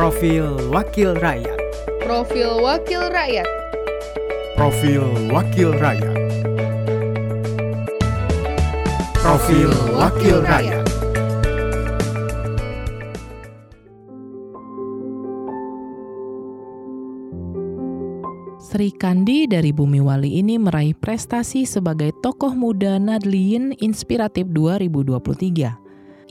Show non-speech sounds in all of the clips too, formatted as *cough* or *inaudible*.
Profil Wakil Rakyat. Profil Wakil Rakyat. Profil Wakil Rakyat. Profil Wakil Rakyat. Sri Kandi dari Bumi Wali ini meraih prestasi sebagai tokoh muda Nadliyin Inspiratif 2023.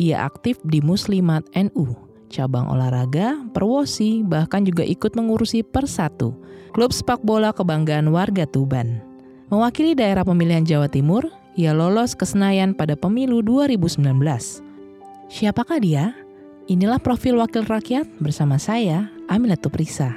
Ia aktif di Muslimat NU, cabang olahraga, perwosi, bahkan juga ikut mengurusi Persatu, klub sepak bola kebanggaan warga Tuban. Mewakili daerah pemilihan Jawa Timur, ia lolos ke Senayan pada pemilu 2019. Siapakah dia? Inilah profil wakil rakyat bersama saya, Aminatu Prisa.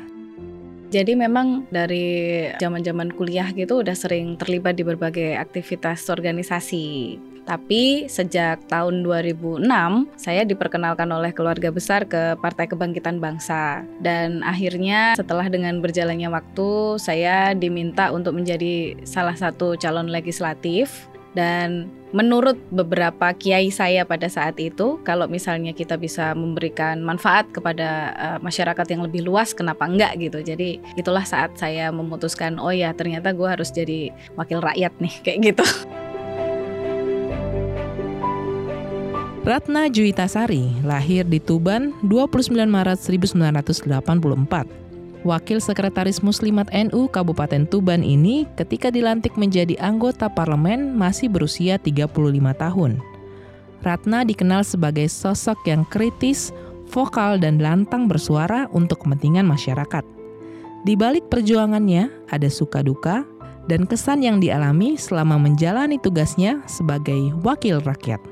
Jadi memang dari zaman-zaman kuliah gitu udah sering terlibat di berbagai aktivitas organisasi. Tapi sejak tahun 2006 saya diperkenalkan oleh keluarga besar ke Partai Kebangkitan Bangsa dan akhirnya setelah dengan berjalannya waktu saya diminta untuk menjadi salah satu calon legislatif dan menurut beberapa kiai saya pada saat itu, kalau misalnya kita bisa memberikan manfaat kepada uh, masyarakat yang lebih luas, kenapa enggak gitu. Jadi itulah saat saya memutuskan, oh ya ternyata gue harus jadi wakil rakyat nih, *laughs* kayak gitu. Ratna Juitasari lahir di Tuban 29 Maret 1984 Wakil Sekretaris Muslimat NU Kabupaten Tuban ini ketika dilantik menjadi anggota parlemen masih berusia 35 tahun. Ratna dikenal sebagai sosok yang kritis, vokal dan lantang bersuara untuk kepentingan masyarakat. Di balik perjuangannya ada suka duka dan kesan yang dialami selama menjalani tugasnya sebagai wakil rakyat.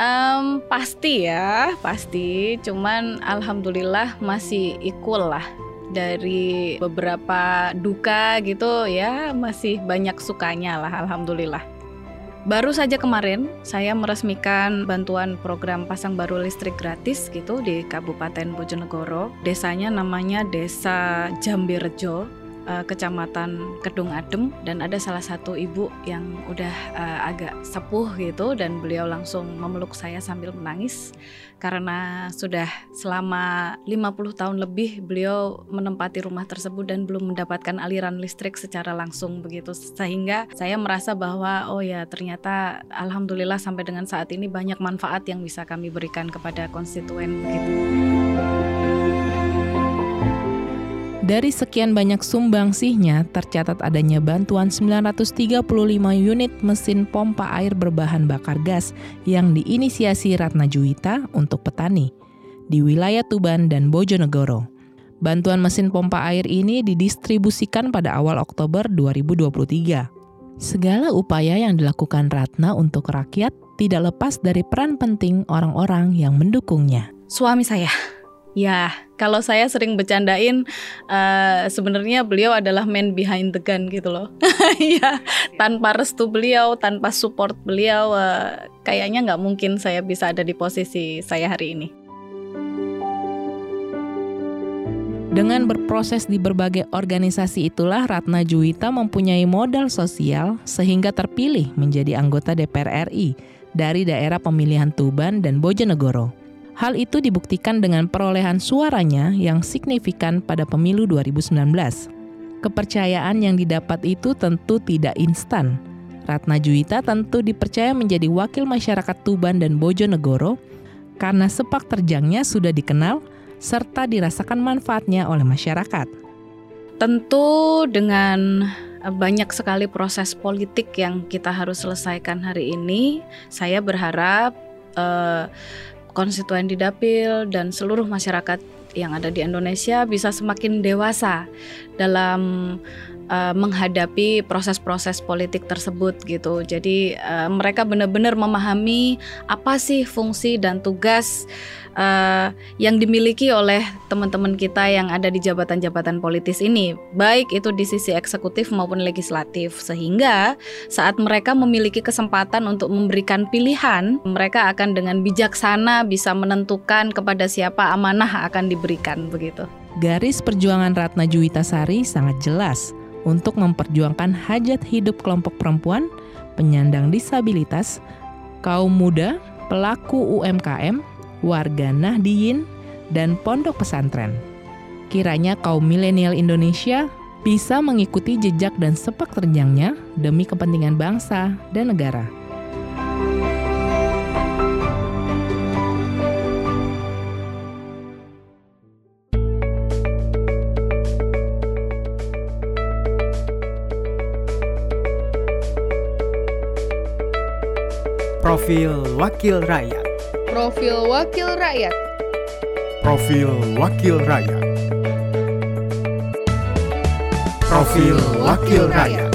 Um, pasti ya, pasti. Cuman alhamdulillah masih equal lah dari beberapa duka gitu ya masih banyak sukanya lah alhamdulillah. Baru saja kemarin saya meresmikan bantuan program pasang baru listrik gratis gitu di Kabupaten Bojonegoro. Desanya namanya Desa Jambirejo uh, Kecamatan Kedung Adem dan ada salah satu ibu yang udah uh, agak sepuh gitu dan beliau langsung memeluk saya sambil menangis karena sudah selama 50 tahun lebih beliau menempati rumah tersebut dan belum mendapatkan aliran listrik secara langsung begitu sehingga saya merasa bahwa oh ya ternyata alhamdulillah sampai dengan saat ini banyak manfaat yang bisa kami berikan kepada konstituen begitu. Dari sekian banyak sumbangsihnya, tercatat adanya bantuan 935 unit mesin pompa air berbahan bakar gas yang diinisiasi Ratna Juwita untuk petani di wilayah Tuban dan Bojonegoro. Bantuan mesin pompa air ini didistribusikan pada awal Oktober 2023. Segala upaya yang dilakukan Ratna untuk rakyat tidak lepas dari peran penting orang-orang yang mendukungnya. Suami saya Ya, kalau saya sering bercandain, uh, sebenarnya beliau adalah man behind the gun gitu loh. *laughs* ya, tanpa restu beliau, tanpa support beliau, uh, kayaknya nggak mungkin saya bisa ada di posisi saya hari ini. Dengan berproses di berbagai organisasi itulah Ratna Juwita mempunyai modal sosial sehingga terpilih menjadi anggota DPR RI dari daerah pemilihan Tuban dan Bojonegoro. Hal itu dibuktikan dengan perolehan suaranya yang signifikan pada pemilu 2019. Kepercayaan yang didapat itu tentu tidak instan. Ratna Juwita tentu dipercaya menjadi wakil masyarakat Tuban dan Bojonegoro karena sepak terjangnya sudah dikenal serta dirasakan manfaatnya oleh masyarakat. Tentu dengan banyak sekali proses politik yang kita harus selesaikan hari ini, saya berharap uh, konstituen di dapil dan seluruh masyarakat yang ada di Indonesia bisa semakin dewasa dalam uh, menghadapi proses-proses politik tersebut gitu. Jadi uh, mereka benar-benar memahami apa sih fungsi dan tugas uh, yang dimiliki oleh teman-teman kita yang ada di jabatan-jabatan politis ini, baik itu di sisi eksekutif maupun legislatif, sehingga saat mereka memiliki kesempatan untuk memberikan pilihan, mereka akan dengan bijaksana bisa menentukan kepada siapa amanah akan diberikan begitu. Garis perjuangan Ratna Juwitasari sangat jelas untuk memperjuangkan hajat hidup kelompok perempuan, penyandang disabilitas, kaum muda, pelaku UMKM, warga Nahdiyin, dan pondok pesantren. Kiranya kaum milenial Indonesia bisa mengikuti jejak dan sepak terjangnya demi kepentingan bangsa dan negara. Profil Wakil Rakyat. Profil Wakil Rakyat. Profil Wakil Rakyat. Profil Wakil Rakyat